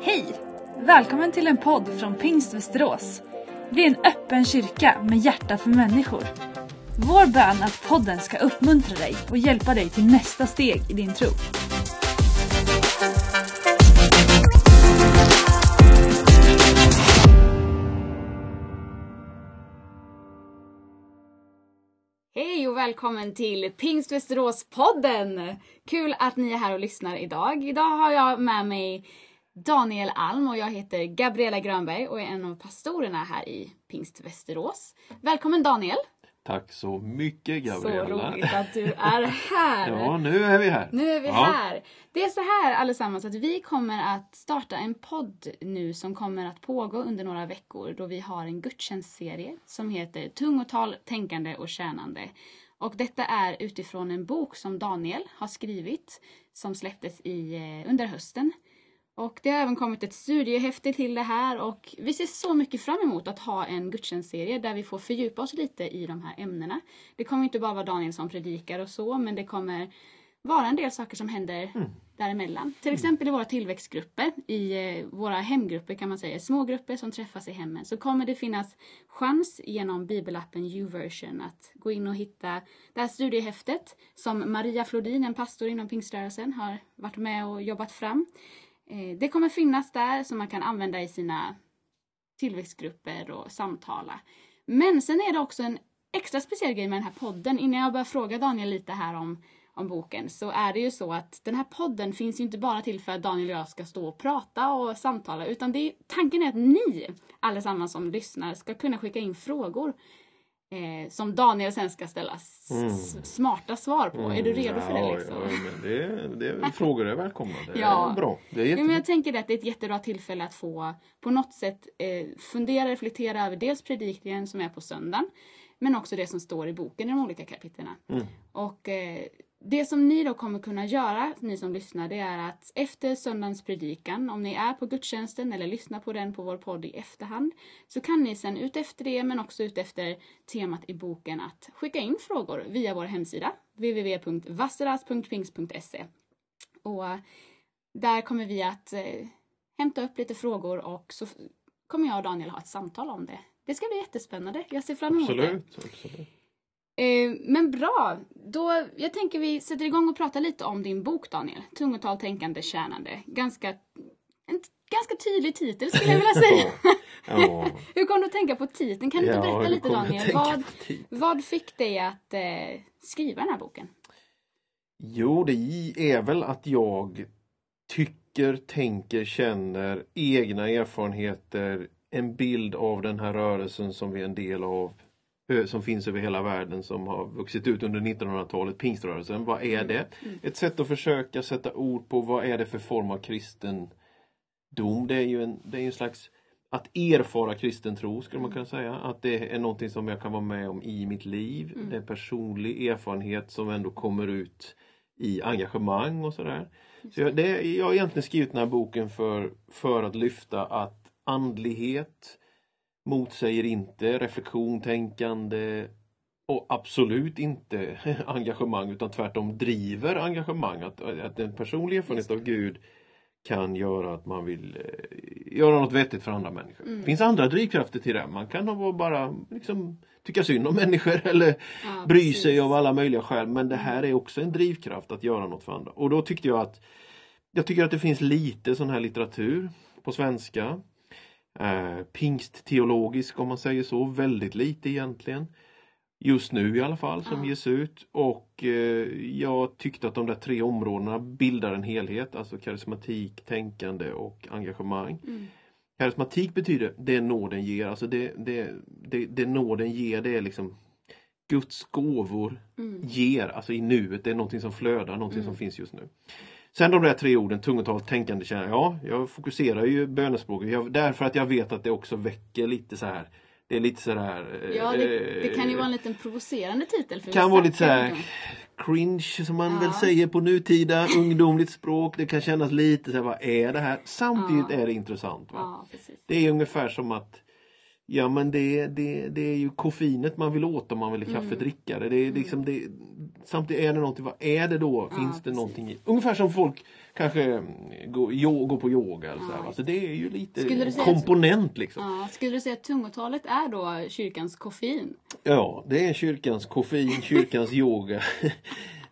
Hej! Välkommen till en podd från Pingst Västerås. Vi är en öppen kyrka med hjärta för människor. Vår bön är att podden ska uppmuntra dig och hjälpa dig till nästa steg i din tro. Hej och välkommen till Pingst Västerås-podden! Kul att ni är här och lyssnar idag. Idag har jag med mig Daniel Alm och jag heter Gabriella Grönberg och är en av pastorerna här i Pingst Västerås. Välkommen Daniel! Tack så mycket Gabriella. Så roligt att du är här! Ja, nu är vi här. Nu är vi Ja. här! Det är så här allesammans att vi kommer att starta en podd nu som kommer att pågå under några veckor då vi har en gudstjänstserie som heter Tungotal, tänkande och tjänande. Och detta är utifrån en bok som Daniel har skrivit som släpptes i, eh, under hösten. Och det har även kommit ett studiehäfte till det här och vi ser så mycket fram emot att ha en gudstjänstserie där vi får fördjupa oss lite i de här ämnena. Det kommer inte bara vara Daniel som predikar och så, men det kommer vara en del saker som händer däremellan. Till exempel i våra tillväxtgrupper, i eh, våra hemgrupper kan man säga, små grupper som träffas i hemmen, så kommer det finnas chans genom bibelappen YouVersion att gå in och hitta det här studiehäftet som Maria Flodin, en pastor inom pingströrelsen, har varit med och jobbat fram. Eh, det kommer finnas där som man kan använda i sina tillväxtgrupper och samtala. Men sen är det också en extra speciell grej med den här podden. Innan jag börjar fråga Daniel lite här om, om boken så är det ju så att den här podden finns ju inte bara till för att Daniel och jag ska stå och prata och samtala utan det är, tanken är att ni allesammans som lyssnar ska kunna skicka in frågor eh, som Daniel sen ska ställa s- smarta svar på. Är du redo för det? Mm. Ja, Liksom? Ja, men det, det, frågor är välkomna. Det Ja. är bra. Det är Ja, men jättebra. jag tänker att det är ett jättebra tillfälle att få på något sätt eh, fundera, reflektera över dels predikningen som är på söndagen men också det som står i boken i de olika kapitlen. Mm. Och eh, det som ni då kommer kunna göra, ni som lyssnar, det är att efter söndagens predikan, om ni är på gudstjänsten eller lyssnar på den på vår podd i efterhand, så kan ni sen utefter det, men också utefter temat i boken, att skicka in frågor via vår hemsida, www.vasseras.pings.se. Och eh, där kommer vi att eh, hämta upp lite frågor och så kommer jag och Daniel ha ett samtal om det. Det ska bli jättespännande. Jag ser fram emot det. Absolut. absolut. Eh, men bra, då, jag tänker vi sätter igång och pratar lite om din bok Daniel. Tungotal, tänkande, tjänande. Ganska, en ganska tydlig titel skulle jag vilja säga. Ja. Hur kom du att tänka på titeln? Kan du inte berätta lite Daniel? Vad, vad fick dig att eh, skriva den här boken? Jo, det är väl att jag tycker, tänker, känner egna erfarenheter, en bild av den här rörelsen som vi är en del av, som finns över hela världen, som har vuxit ut under 1900-talet, pingströrelsen. Vad är det? Ett sätt att försöka sätta ord på vad är det för form av kristendom? Det är ju en, det är en slags att erfara kristen tro skulle man kunna säga. Att det är någonting som jag kan vara med om i mitt liv. Det är personlig erfarenhet som ändå kommer ut i engagemang och sådär. Så jag, det, jag har egentligen skrivit den här boken för, för att lyfta att andlighet motsäger inte reflektion, tänkande och absolut inte engagemang utan tvärtom driver engagemang. Att, att en personlig erfarenhet av Gud kan göra att man vill eh, göra något vettigt för andra människor. Det finns andra drivkrafter till det. Man kan bara liksom, tycka synd om människor eller Ja, bry precis. sig av alla möjliga skäl. Men det här är också en drivkraft att göra något för andra. Och då tyckte jag att jag tycker att det finns lite sån här litteratur på svenska. Eh, pingstteologisk om man säger så, väldigt lite egentligen. Just nu i alla fall som Ja. ges ut och eh, jag tyckte att de där tre områdena bildar en helhet, alltså karismatik, tänkande och engagemang. Mm. Karismatik betyder det nåden ger, alltså det, det, det, det nåden ger det är liksom Guds gåvor Mm. ger, alltså i nuet, det är någonting som flödar, någonting Mm. som finns just nu. Sen de där tre orden, tungotal, tänkande, känna. Ja, jag fokuserar ju bönespråket jag, därför att jag vet att det också väcker lite så här. Det är lite så här. Ja, det, eh, det kan ju vara en liten provocerande titel för kan vara lite så kan här jag tänka cringe som man Ja. väl säger på nutida ungdomligt språk. Det kan kännas lite så här, vad är det här? Samtidigt Ja. är det intressant. Va? Ja, precis. Det är ungefär som att Ja men det, det, det är ju koffeinet man vill åt om man vill kaffedrickare. Det är liksom det, samtidigt är det någonting, vad är det då? Ja, Finns det precis. någonting i? Ungefär som folk kanske mm, går, jo, går på yoga eller så här, Ja, va? Så det är ju lite komponent liksom. Ja, skulle du säga att tungotalet är då kyrkans koffein? Ja, det är kyrkans koffein, kyrkans yoga.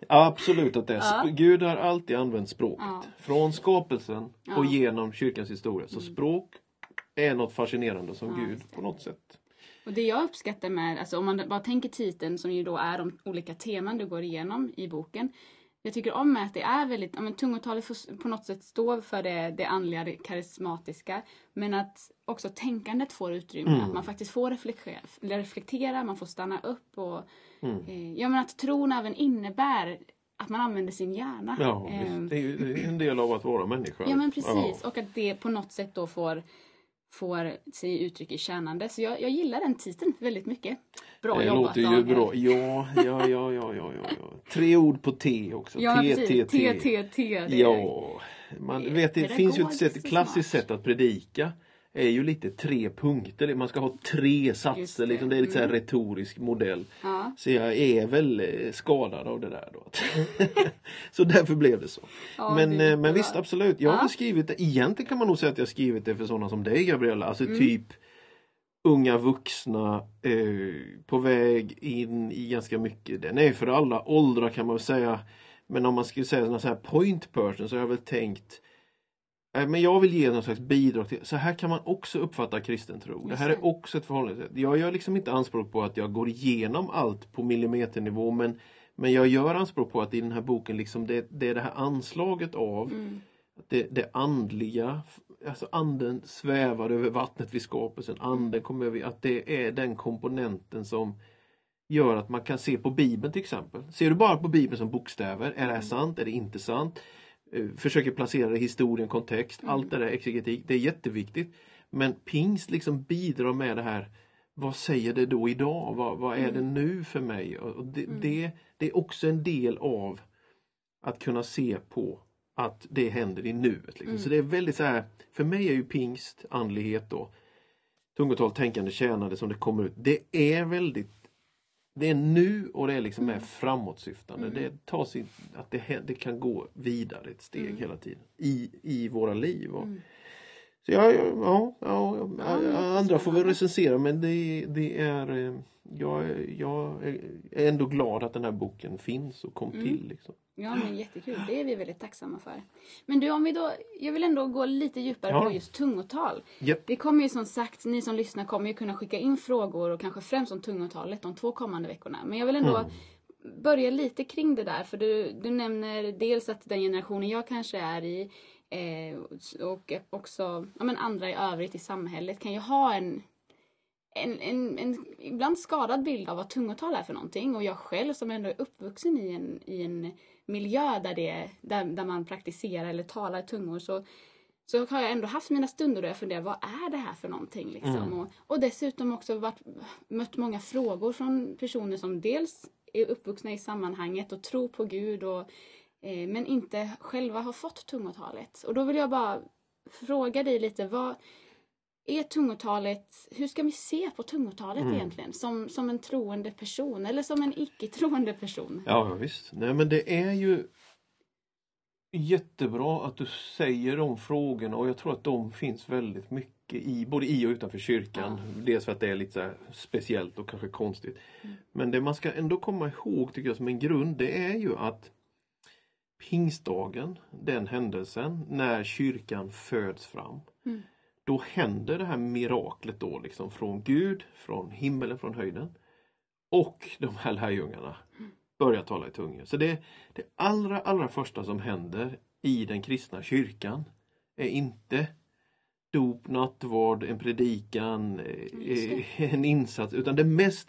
Absolut att det är. Ja. Gud har alltid använt språket. Ja. Från skapelsen och Ja. Mm. genom kyrkans historia. Så språk är något fascinerande som Ja, Gud på något sätt. Och det jag uppskattar med, alltså om man bara tänker titeln som ju då är de olika teman du går igenom i boken. Jag tycker om att det är väldigt, ja men tungotalet får på något sätt stå för det, det andliga, det karismatiska. Men att också tänkandet får utrymme, Mm. att man faktiskt får reflektera, reflektera man får stanna upp och Mm. eh, ja men att tron även innebär att man använder sin hjärna. Ja, Eh, det är ju är en del av att vara människa. Ja men precis. Ja. Och att det på något sätt då får, får sig uttryck i tjänande. Så jag, jag gillar den titeln väldigt mycket. Bra Det jobbat låter ju bra. Ja, ja, ja, ja, ja, ja. Tre ord på T också. Ja T. T, T, T. T, T. det Ja, man det vet det finns ju ett, klassiskt sätt att predika. Är ju lite tre punkter. Man ska ha tre satser. det. Liksom. Det är lite Mm. retorisk modell. Ja. Så jag är väl eh, skadad av det där då. så därför blev det så. Ja, men, det eh, men visst absolut. Jag har Ja. väl skrivit det. Egentligen kan man nog säga att jag har skrivit det för sådana som dig Gabriella. Alltså Mm. typ unga vuxna eh, på väg in i ganska mycket. Den är för alla åldrar kan man säga. Men om man skulle säga sån här point person så har jag väl tänkt men jag vill ge någon slags bidrag till, så här kan man också uppfatta kristen tro. Det här är också ett förhållningssätt. Jag gör liksom inte anspråk på att jag går igenom allt på millimeternivå men, men jag gör anspråk på att i den här boken liksom det, det är det här anslaget av Mm. det, det andliga, alltså anden svävar över vattnet vid skapelsen, anden kommer över, att det är den komponenten som gör att man kan se på Bibeln till exempel. Ser du bara på Bibeln som bokstäver, är det här sant, är det inte sant? Eh, Försöker placera det i historien, kontext, Mm. allt det där exegetik, det är jätteviktigt. Men pingst liksom bidrar med det här, vad säger det då idag? Vad, vad är det nu för mig? Och det, Mm. det, det är också en del av att kunna se på att det händer i nuet. Liksom. Mm. Så det är väldigt så här, för mig är ju pingst, andlighet då, tungotal, tänkande, tjänande som det kommer ut. Det är väldigt det är nu och det är liksom är framåtsyftande. Mm. Det tar sin, att det, det kan gå vidare ett steg Mm. hela tiden i, i våra liv. Och, Mm. Så ja, ja, ja, andra får väl recensera men det, det är eh, jag, jag är ändå glad att den här boken finns och kom Mm. till. Liksom. Ja men jättekul, det är vi väldigt tacksamma för. Men du om vi då, jag vill ändå gå lite djupare Ja. på just tungotal. Japp. Det kommer ju som sagt, ni som lyssnar kommer ju kunna skicka in frågor och kanske främst om tungotalet de två kommande veckorna. Men jag vill ändå Mm. börja lite kring det där för du, du nämner dels att den generationen jag kanske är i eh, och också ja, men andra i övrigt i samhället kan ju ha en en, en, en ibland skadad bild av vad tungotal är för någonting och jag själv som ändå är uppvuxen i en, i en miljö där, det, där, där man praktiserar eller talar tungor så, så har jag ändå haft mina stunder då jag funderar vad är det här för någonting liksom? Mm. Och, och dessutom också varit, mött många frågor från personer som dels är uppvuxna i sammanhanget och tror på Gud och, men inte själva har fått tungotalet. Och då vill jag bara fråga dig lite vad är tungotalet, hur ska vi se på tungotalet Mm. egentligen? Som, som en troende person eller som en icke-troende person? Ja visst. Nej men det är ju jättebra att du säger de frågorna och jag tror att de finns väldigt mycket i både i och utanför kyrkan. Dels för att det är lite speciellt och kanske konstigt. Mm. Men det man ska ändå komma ihåg tycker jag som en grund det är ju att pingstdagen, den händelsen när kyrkan föds fram. Mm. Då händer det här miraklet då liksom från Gud, från himmelen, från höjden. Och de här lärjungarna börjar tala i tungor. Så det, det allra, allra första som händer i den kristna kyrkan är inte dop, nattvard, en predikan, Just eh, en insats, utan det mest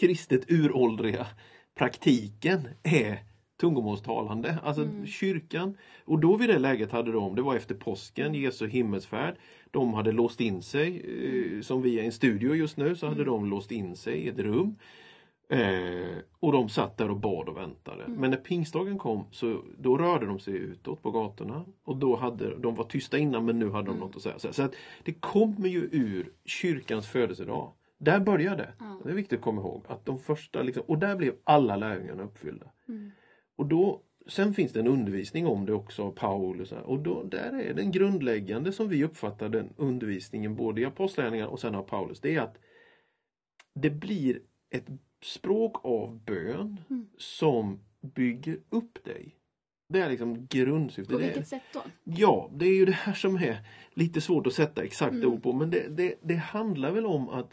kristet uråldriga praktiken är tungomålstalande. Alltså Mm. kyrkan. Och då vid det läget hade de, det var efter påsken, Jesu himmelsfärd. De hade låst in sig, eh, som vi är i en studio just nu, så hade Mm. de låst in sig i ett rum. Eh, och de satt där och bad och väntade. Mm. Men när pingstdagen kom så då rörde de sig utåt på gatorna. Och då hade de var tysta innan men nu hade de Mm. något att säga. Så, att det kommer ju ur kyrkans födelsedag. Där började Ja. det. är viktigt att komma ihåg. att de första liksom, Och där blev alla lärjungarna uppfyllda. Mm. Och då, sen finns det en undervisning om det också av Paulus. Och då, där är den grundläggande som vi uppfattar den undervisningen både i Apostlagärningarna och sen av Paulus. Det är att det blir ett språk av bön Mm. som bygger upp dig. Det är liksom grundsyftet. På vilket sätt då? Ja, det är ju det här som är lite svårt att sätta exakt Mm. ord på. Men det, det, det handlar väl om att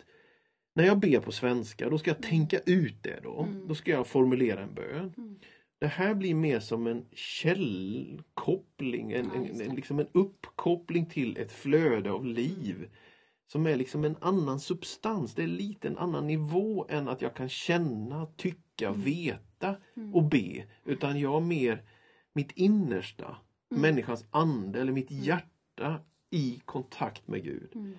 när jag ber på svenska, då ska jag tänka ut det då. Mm. Då ska jag formulera en bön. Mm. Det här blir mer som en källkoppling, en, Ja, en, en, liksom en uppkoppling till ett flöde av liv. Som är liksom en annan substans, det är lite en annan nivå än att jag kan känna, tycka, Mm. veta Mm. och be. Utan jag mer mitt innersta, Mm. människans ande eller mitt hjärta i kontakt med Gud. Mm.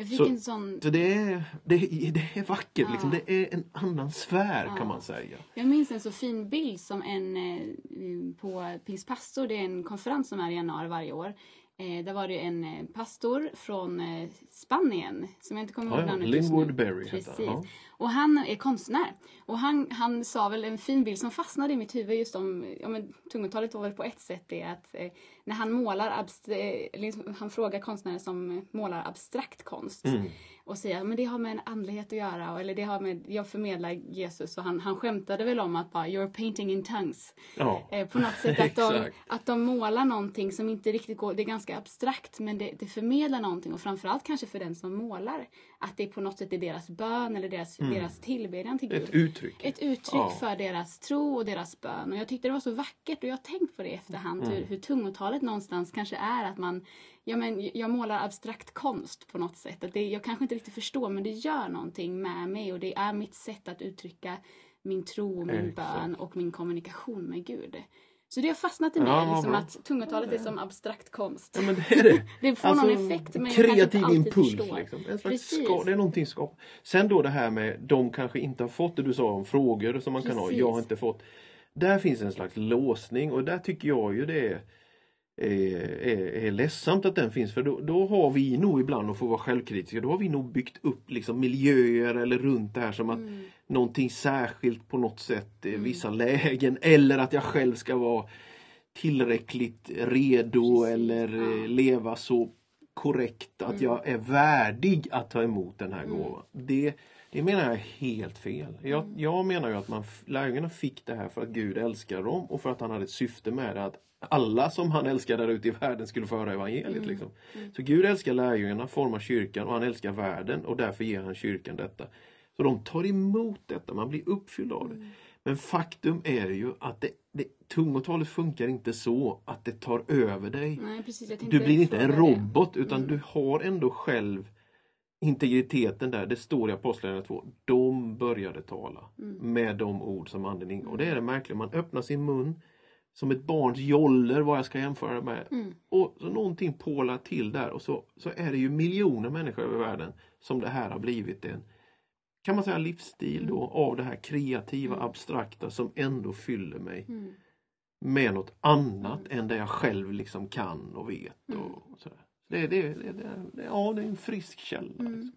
Jag fick Så- en sån Så det är, det, är- det är vackert, Ja. liksom. det är en annan sfär Ja. kan man säga. Jag minns en så fin bild som en eh, på Pingstpastor, det är en konferens som är i januari varje år. Eh, där var det en eh, pastor från eh, Spanien som jag inte kommer ihåg Ja, namnet. Linwood Berry Precis. Ja. Och han är konstnär. Och han, han sa väl en fin bild som fastnade i mitt huvud just om, ja men tungotalet var väl på ett sätt det att eh, när han målar, eh, liksom, han frågar konstnärer som målar abstrakt konst Mm. och säger men det har med en andlighet att göra eller det har med, jag förmedlar Jesus och han, han skämtade väl om att bara you're painting in tongues. Ja. Eh, på något sätt att de, att de målar någonting som inte riktigt går, det är ganska abstrakt men det, det förmedlar någonting och framförallt kanske för den som målar att det på något sätt är deras bön eller deras, deras tillbedjan till Gud. Mm. Ett uttryck. Ett uttryck Ja. för deras tro och deras bön. Och jag tyckte det var så vackert och jag har tänkt på det i efterhand. Mm. Hur, hur tungotalet någonstans kanske är att man, ja men jag målar abstrakt konst på något sätt. Att det, jag kanske inte riktigt förstår men det gör någonting med mig och det är mitt sätt att uttrycka min tro, min Exakt. bön och min kommunikation med Gud. Så det har fastnat i mig, Ja, liksom bra. att tungotalet är som abstrakt konst. Ja, men det är det. Det får någon effekt men jag kanske kreativ alltid impuls. Liksom. En slags Precis. ska, det är någonting skap. Sen då det här med de kanske inte har fått det du sa om frågor som man kan ha. Precis. Jag har inte fått. Där finns en slags låsning och där tycker jag ju det är, är, är, är ledsamt att den finns för då, då har vi nog ibland, och får vara självkritiska, då har vi nog byggt upp liksom miljöer eller runt det här som att Mm. någonting särskilt på något sätt i vissa lägen eller att jag själv ska vara tillräckligt redo Precis, eller ja. eh, leva så korrekt att jag är värdig att ta emot den här Mm. gåvan. Det, det menar jag är helt fel. Jag, Mm. jag menar ju att man, lärjungarna fick det här för att Gud älskar dem och för att han hade ett syfte med det. Att alla som han älskar där ute i världen skulle få höra evangeliet. Mm. Liksom. Så Gud älskar lärjungarna, formar kyrkan och han älskar världen och därför ger han kyrkan detta. Så de tar emot detta, man blir uppfylld av det. Mm. Men faktum är ju att det, det, tungotalet funkar inte så att det tar över dig. Nej, precis, Du blir inte en fråga det. robot utan Mm. du har ändå själv integriteten där. Det står i Apostlagärningarna 2. De började tala Mm. med de ord som anden ingav. Och det är det märkliga. Man öppnar sin mun som ett barns joller vad jag ska jämföra det med. Mm. Och så någonting pålar till där och så, så är det ju miljoner människor över världen som det här har blivit en kan man säga livsstil då av det här kreativa, Mm. abstrakta som ändå fyller mig Mm. med något annat än det jag själv liksom kan och vet. Mm. Och sådär. Det, det, det, det, ja, det är en frisk källa. Mm. Liksom,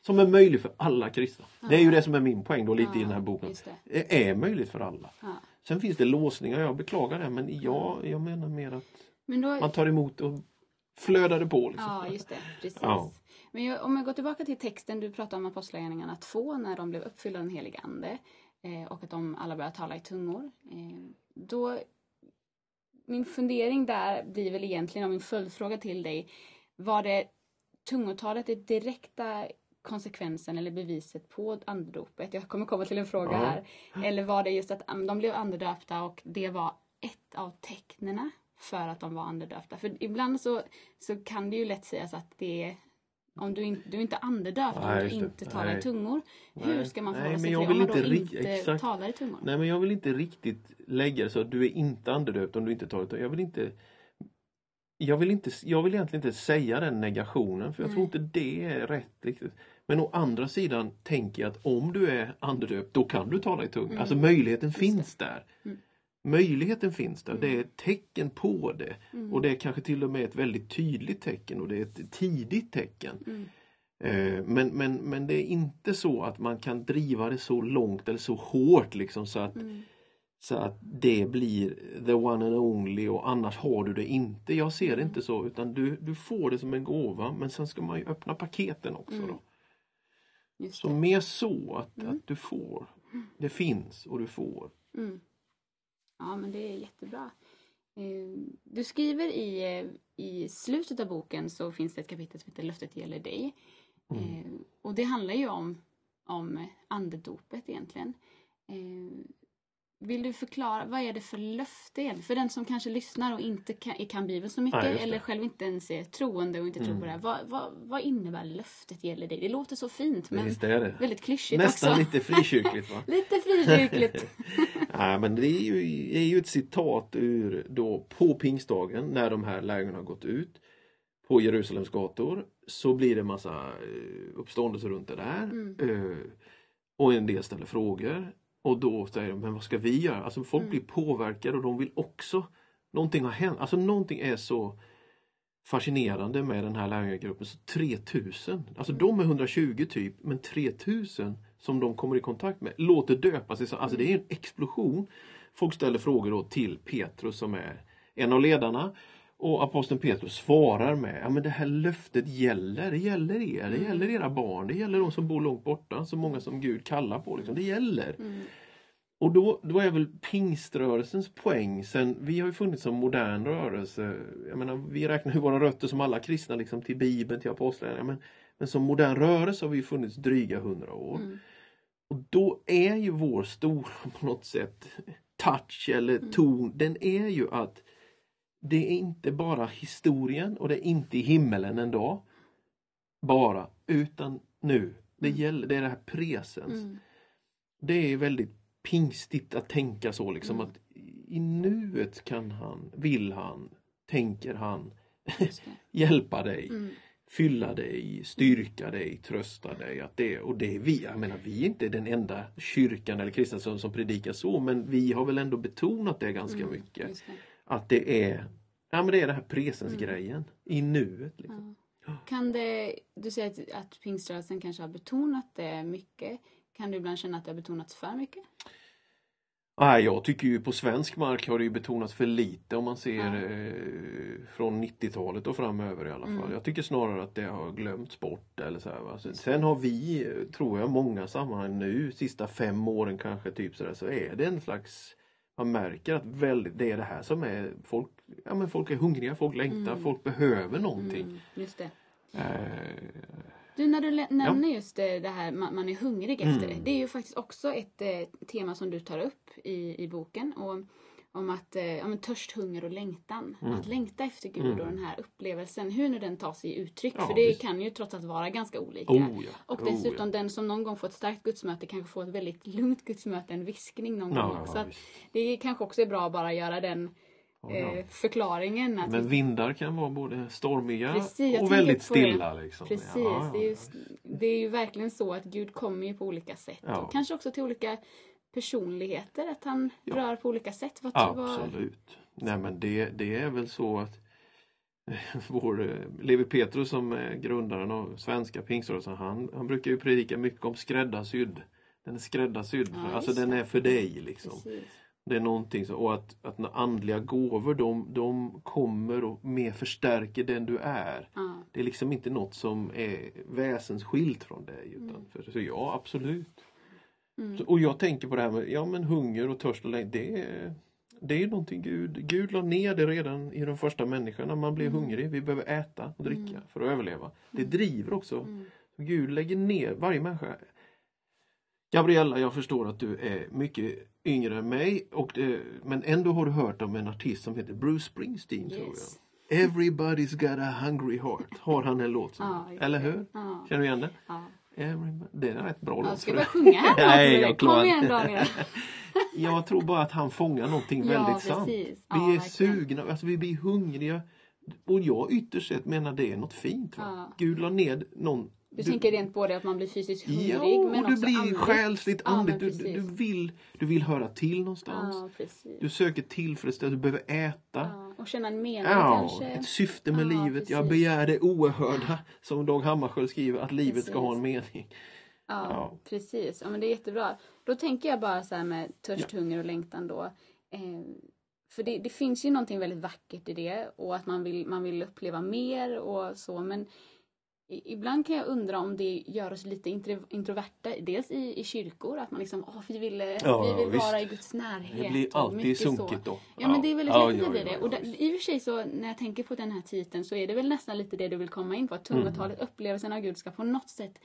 som är möjlig för alla kristna. Det är ju Ja. det som är min poäng då lite i Ja, den här boken. det. Det är möjligt för alla. Ja. Sen finns det låsningar, jag beklagar det men jag, jag menar mer att Men då, man tar emot och flödar det på. Liksom. Ja, just det. Precis. Ja. Men jag, om jag går tillbaka till texten, du pratade om Apostlagärningarna 2 när de blev uppfyllda av den helige Ande eh, och att de alla började tala i tungor. Eh, då, min fundering där blir väl egentligen, och min följdfråga till dig, var det tungotalet det direkta konsekvensen eller beviset på andedopet? Jag kommer komma till en fråga här. Eller var det just att um, de blev andedöpta och det var ett av tecknena för att de var andedöpta? För ibland så, så kan det ju lätt sägas att det är om du, in, du är inte andedöpt om du det. inte talar i Nej. tungor. Hur ska man Nej, förhålla men sig till det om man då inte inte exakt. talar i tungor? Nej men jag vill inte riktigt lägga det så att du är inte andedöpt om du inte tar det. Jag vill inte jag vill, inte, jag vill egentligen inte säga den negationen för jag tror Nej. inte det är rätt riktigt. Men å andra sidan tänker jag att om du är andedöpt då kan du tala i tunga. Mm. Alltså möjligheten finns där. Mm. Möjligheten finns där, det är Mm. ett tecken på det. Mm. Och det är kanske till och med ett väldigt tydligt tecken och det är ett tidigt tecken. Mm. Eh, Men, men, men det är inte så att man kan driva det så långt eller så hårt liksom så att, så att det blir the one and only och annars har du det inte. Jag ser det inte så utan du, du får det som en gåva men sen ska man ju öppna paketen också. Då. Så mer så att, Mm. att du får. Det finns och du får. Mm. Ja, men det är jättebra. Eh, Du skriver i, eh, i slutet av boken så finns det ett kapitel som heter Löftet gäller dig. Mm. Eh, Och det handlar ju om, om andedopet egentligen. Vill du förklara, vad är det för löfte? För den som kanske lyssnar och inte kan, kan Bibeln så mycket Ja, det. eller själv inte ens är troende och inte tror Mm. på det här. Vad, vad, vad innebär löftet gäller dig? Det låter så fint men Visst är det. väldigt klyschigt Nästan också. lite frikyrkligt va? lite frikyrkligt. Nej, men det är ju, är ju ett citat ur då på pingstdagen när de här lärjungarna har gått ut på Jerusalems gator så blir det massa eh, uppståndelse runt det där. Mm. Eh, Och en del ställer frågor. Och då säger de, men vad ska vi göra? Alltså folk Mm. blir påverkade och de vill också Någonting har hänt. Alltså någonting är så fascinerande med den här lärjungagruppen. Så 3000, alltså de är 120 typ, men 3000 som de kommer i kontakt med låter döpa sig. Så- Alltså det är en explosion. Folk ställer frågor då till Petrus som är en av ledarna. Och aposteln Petrus svarar med, ja men det här löftet gäller, det gäller er, det gäller era barn, det gäller de som bor långt borta, så många som Gud kallar på. Liksom. Det gäller. Mm. Och då, då är väl pingströrelsens poäng sen, vi har ju funnits som modern rörelse, jag menar vi räknar ju våra rötter som alla kristna liksom till Bibeln, till apostlarna, men, men som modern rörelse har vi funnits dryga hundra år. Mm. Och då är ju vår stora på något sätt touch eller Mm. ton, den är ju att det är inte bara historien och det är inte i himmelen en dag. Bara, utan nu. Det, Mm. gäller, det är det här presens. Mm. Det är väldigt pingstigt att tänka så liksom Mm. att i nuet kan han, vill han, tänker han hjälpa dig, Mm. fylla dig, styrka dig, trösta dig. Att det, och det är vi, jag menar vi är inte den enda kyrkan eller kristna som, som predikar så men vi har väl ändå betonat det ganska Mm. mycket. Det. Att det är, ja men det är det här presensgrejen i nuet. Liksom. Ja. Kan det, du säger att, att pingströrelsen kanske har betonat det mycket. Kan du ibland känna att det har betonats för mycket? Nej, jag tycker ju på svensk mark har det ju betonats för lite om man ser Ja. eh, från 90-talet och framöver i alla fall. Mm. Jag tycker snarare att det har glömts bort. Eller så här? Sen, sen har vi, eh, tror jag, många sammanhang nu, sista fem åren kanske, typ så, där, så är det en slags man märker att väldigt, det är det här som är folk, ja, men folk är hungriga, folk längtar, Mm. folk behöver någonting. Mm, just det. Eh, Du, när du nämner just det, det här man, man är hungrig efter Mm. det. Det är ju faktiskt också ett eh, tema som du tar upp i, i boken. Och, om att, eh, ja, men törst, hunger och längtan. Mm. Att längta efter Gud Mm. och den här upplevelsen, hur nu den tar sig i uttryck. Ja, för det visst. kan ju trots allt vara ganska olika. oh ja, Och oh, dessutom ja. den som någon gång får ett starkt gudsmöte kanske får ett väldigt lugnt gudsmöte, en viskning någon gång också. det kanske också är bra att bara göra den eh, förklaringen. Att Men vindar kan vara både stormiga Precis, och väldigt stilla. Liksom. Precis, det, är ju, det är ju verkligen så att Gud kommer ju på olika sätt. Och kanske också till olika personligheter, att han Ja. rör på olika sätt. Vad, Absolut. Nej men det, det är väl så att vår eh, Levi Petrus som är grundaren av svenska pingströrelsen han, han brukar ju predika mycket om skräddarsydd. Den är skräddarsydd, Ja, alltså den är för dig liksom. Precis. Det är någonting så, och att, att andliga gåvor de, de kommer och mer förstärker den du är. Ja. Det är liksom inte något som är väsensskilt från dig. Utan, Mm. för, så ja, absolut. Mm. Så, och jag tänker på det här med ja, men hunger och törst och längtan. Det är, det är någonting Gud, Gud la ner det redan i de första människorna. Man blir Mm. hungrig, vi behöver äta och dricka Mm. för att överleva. Det Mm. driver också. Mm. Gud lägger ner varje människa. Gabriella, jag förstår att du är mycket yngre än mig. Och det, men ändå har du hört om en artist som heter Bruce Springsteen tror Yes. jag. Everybody's got a hungry heart. Har han en låt som just Eller hur? Ja. Känner du igen det? Ja. Everybody. Det är en rätt bra låt. ska det. sjunga här Nej, jag Kom klarar igen inte. Daniel. Jag tror bara att han fångar någonting Ja, väldigt sant. precis. Vi Ja, är sugna, alltså vi blir hungriga. Och jag ytterst sett menar det är något fint. Va? Ja. Gud la ner någon, Du, tänker rent på det att man blir fysiskt hungrig Ja, men och du blir andligt. själsligt, Ja, andligt. du, du, precis. du, vill, du vill höra till någonstans. Ja, precis. Du söker tillfredsställelse, du behöver äta. Ja, och känna en mening Ja, kanske. ett syfte med Ja, livet. Jag precis. begär det oerhörda. Som Dag Hammarskjöld skriver, att livet ska ha en Precis. mening. Ja, Ja. precis. Ja, men det är jättebra. Då tänker jag bara så här med törst, hunger och längtan då. Eh, för det, det finns ju någonting väldigt vackert i det och att man vill, man vill uppleva mer och så men Ibland kan jag undra om det gör oss lite intro- introverta, dels i, i kyrkor, att man liksom, åh vi vill, Ja, vi vill visst. vara i Guds närhet. Det blir alltid mycket så. sunkigt då. Ja, men det är väldigt Ja, lätt ja, det. och visst. i och för sig så när jag tänker på den här titeln så är det väl nästan lite det du vill komma in på. Att Mm. tungotalet, upplevelsen av Gud ska på något sätt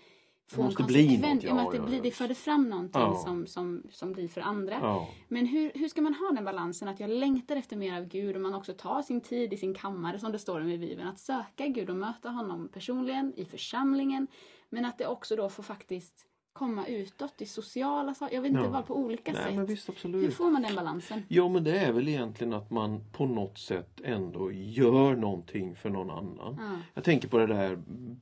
få Det en något, ja, att det, blir, det förde fram någonting Ja. som, som, som blir för andra. Ja. Men hur, hur ska man ha den balansen att jag längtar efter mer av Gud och man också tar sin tid i sin kammare som det står i Bibeln. Att söka Gud och möta honom personligen i församlingen. Men att det också då får faktiskt komma utåt i sociala saker. Jag vet inte vad på olika Nej, sätt. men visst Hur absolut. får man den balansen? Ja, men det är väl egentligen att man på något sätt ändå gör någonting för någon annan. Ja. Jag tänker på det där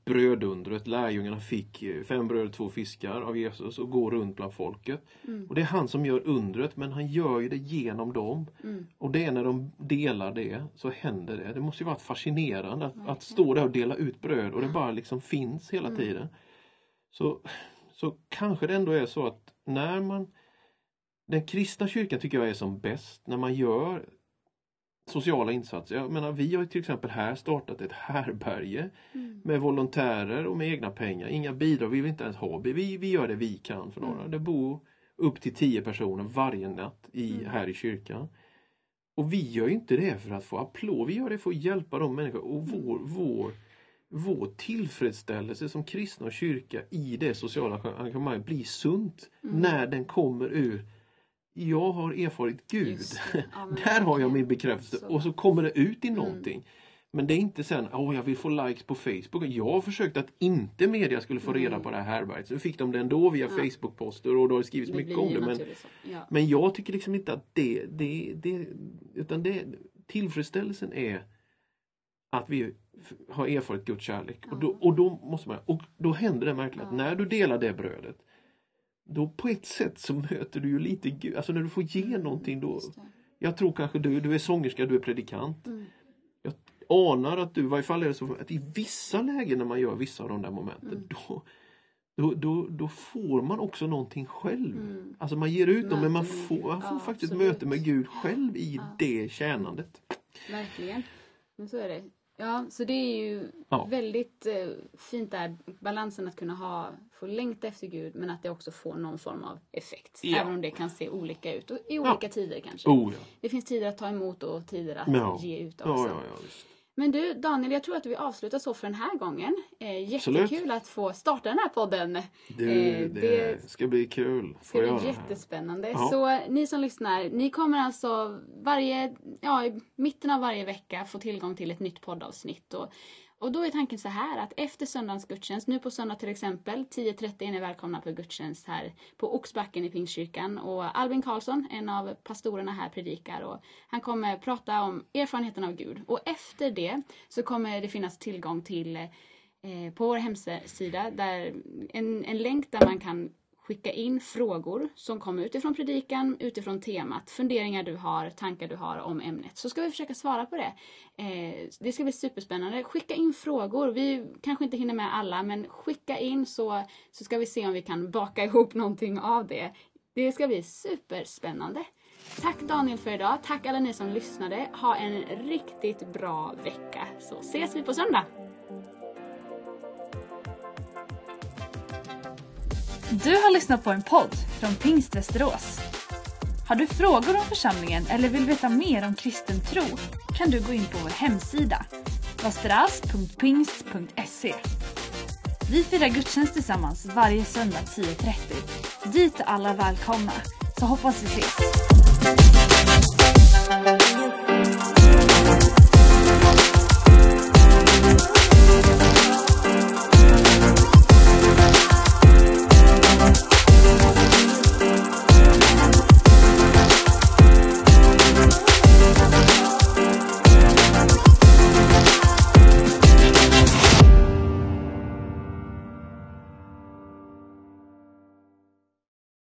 brödundret. Lärjungarna fick eh, fem bröd och två fiskar av Jesus och går runt bland folket. Mm. Och det är han som gör undret men han gör ju det genom dem. Mm. Och det är när de delar det så händer det. Det måste ju varit fascinerande att, att stå där och dela ut bröd och det bara liksom finns hela Mm. tiden. Så, så kanske det ändå är så att när man Den kristna kyrkan tycker jag är som bäst när man gör sociala insatser. Jag menar, vi har till exempel här startat ett härberge Mm. med volontärer och med egna pengar. Inga bidrag, vi vill inte ens ha. Vi, vi gör det vi kan för några. Mm. Det bor upp till tio personer varje natt i, Mm. här i kyrkan. Och vi gör inte det för att få applåd, vi gör det för att hjälpa de människor och Mm. vår, vår, vår tillfredsställelse som kristna och kyrka i det sociala engagemanget blir sunt Mm. när den kommer ur jag har erfarit Gud. Ja, Där har jag verkligen. min bekräftelse Så. och så kommer det ut i Mm. någonting. Men det är inte sen, åh jag vill få likes på Facebook. Jag har försökt att inte media skulle få reda Mm. på det här härberget. Så fick de det ändå via Ja. Facebook-poster och då har det skrivits Det mycket om det. Men. Ja. men jag tycker liksom inte att det, det, det utan det, tillfredsställelsen är att vi har erfarit Guds kärlek. Och, då, och då måste man, och då händer det märkligt att när du delar det brödet då på ett sätt så möter du ju lite Gud. Alltså när du får ge någonting då. Jag tror kanske du, du är sångerska, du är predikant. Mm. Jag anar att du, i varje fall är det så att i vissa lägen när man gör vissa av de där momenten Mm. då, då, då, då får man också någonting själv. Mm. Alltså man ger ut dem men man får, man får Ja, faktiskt absolut. möte med Gud själv i Ja. det tjänandet. Verkligen. Men så är det. Ja, så det är ju Ja. väldigt eh, fint där, balansen att kunna ha, få längta efter Gud men att det också får någon form av effekt. Ja. Även om det kan se olika ut och i olika tider kanske. Oh ja. Det finns tider att ta emot och tider att Ja. ge ut också. Men du Daniel, jag tror att vi avslutar så för den här gången. Eh, jättekul Absolut. att få starta den här podden. Du, Eh, det, det- ska bli kul. ska Få bli det jättespännande. Ja. Så ni som lyssnar, ni kommer alltså varje, ja, i mitten av varje vecka få tillgång till ett nytt poddavsnitt. Och, och då är tanken så här att efter söndagens gudstjänst, nu på söndag till exempel, 10.30 är ni välkomna på gudstjänst här på Oxbacken i Pingstkyrkan. Och Albin Karlsson, en av pastorerna här, predikar och han kommer prata om erfarenheten av Gud. Och efter det så kommer det finnas tillgång till eh, på vår hemsida där en, en länk där man kan skicka in frågor som kommer utifrån predikan, utifrån temat, funderingar du har, tankar du har om ämnet. Så ska vi försöka svara på det. Eh, det ska bli superspännande. Skicka in frågor. Vi kanske inte hinner med alla, men skicka in så, så ska vi se om vi kan baka ihop någonting av det. Det ska bli superspännande. Tack Daniel för idag. Tack alla ni som lyssnade. Ha en riktigt bra vecka. Så ses vi på söndag. Du har lyssnat på en podd från Pingst Västerås. Har du frågor om församlingen eller vill veta mer om kristen tro kan du gå in på vår hemsida, vasteras.pingst.se. Vi firar gudstjänst tillsammans varje söndag 10.30. Dit är alla välkomna, så hoppas vi ses.